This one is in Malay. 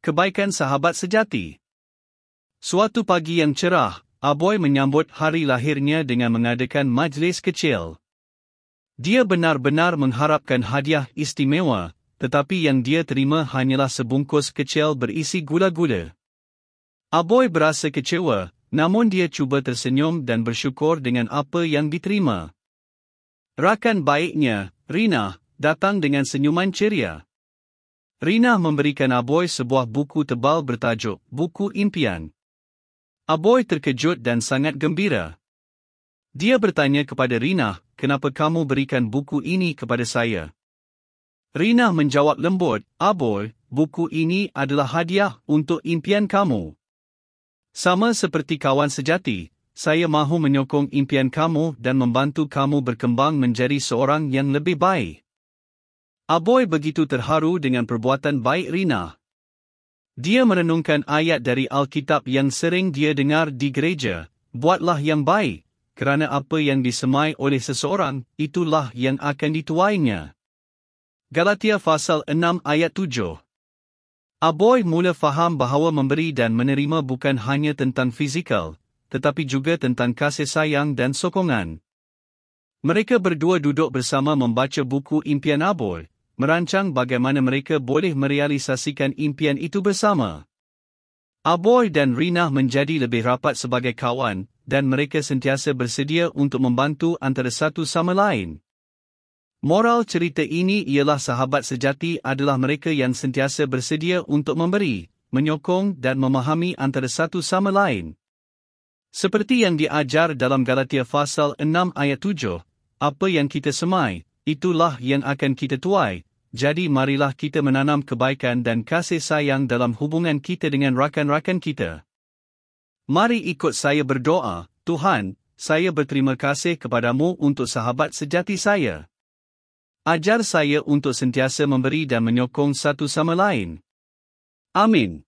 kebaikan sahabat sejati. Suatu pagi yang cerah, Aboy menyambut hari lahirnya dengan mengadakan majlis kecil. Dia benar-benar mengharapkan hadiah istimewa, tetapi yang dia terima hanyalah sebungkus kecil berisi gula-gula. Aboy berasa kecewa, namun dia cuba tersenyum dan bersyukur dengan apa yang diterima. Rakan baiknya, Rina, datang dengan senyuman ceria. Rina memberikan Aboy sebuah buku tebal bertajuk Buku Impian. Aboy terkejut dan sangat gembira. Dia bertanya kepada Rina, kenapa kamu berikan buku ini kepada saya? Rina menjawab lembut, Aboy, buku ini adalah hadiah untuk impian kamu. Sama seperti kawan sejati, saya mahu menyokong impian kamu dan membantu kamu berkembang menjadi seorang yang lebih baik. Aboy begitu terharu dengan perbuatan baik Rina. Dia merenungkan ayat dari Alkitab yang sering dia dengar di gereja, buatlah yang baik, kerana apa yang disemai oleh seseorang, itulah yang akan dituainya. Galatia pasal 6 ayat 7 Aboy mula faham bahawa memberi dan menerima bukan hanya tentang fizikal, tetapi juga tentang kasih sayang dan sokongan. Mereka berdua duduk bersama membaca buku impian Aboy, merancang bagaimana mereka boleh merealisasikan impian itu bersama. Aboy dan Rina menjadi lebih rapat sebagai kawan, dan mereka sentiasa bersedia untuk membantu antara satu sama lain. Moral cerita ini ialah sahabat sejati adalah mereka yang sentiasa bersedia untuk memberi, menyokong dan memahami antara satu sama lain. Seperti yang diajar dalam Galatia pasal 6 ayat 7, apa yang kita semai, itulah yang akan kita tuai. Jadi marilah kita menanam kebaikan dan kasih sayang dalam hubungan kita dengan rakan-rakan kita. Mari ikut saya berdoa, Tuhan, saya berterima kasih kepadamu untuk sahabat sejati saya. Ajar saya untuk sentiasa memberi dan menyokong satu sama lain. Amin.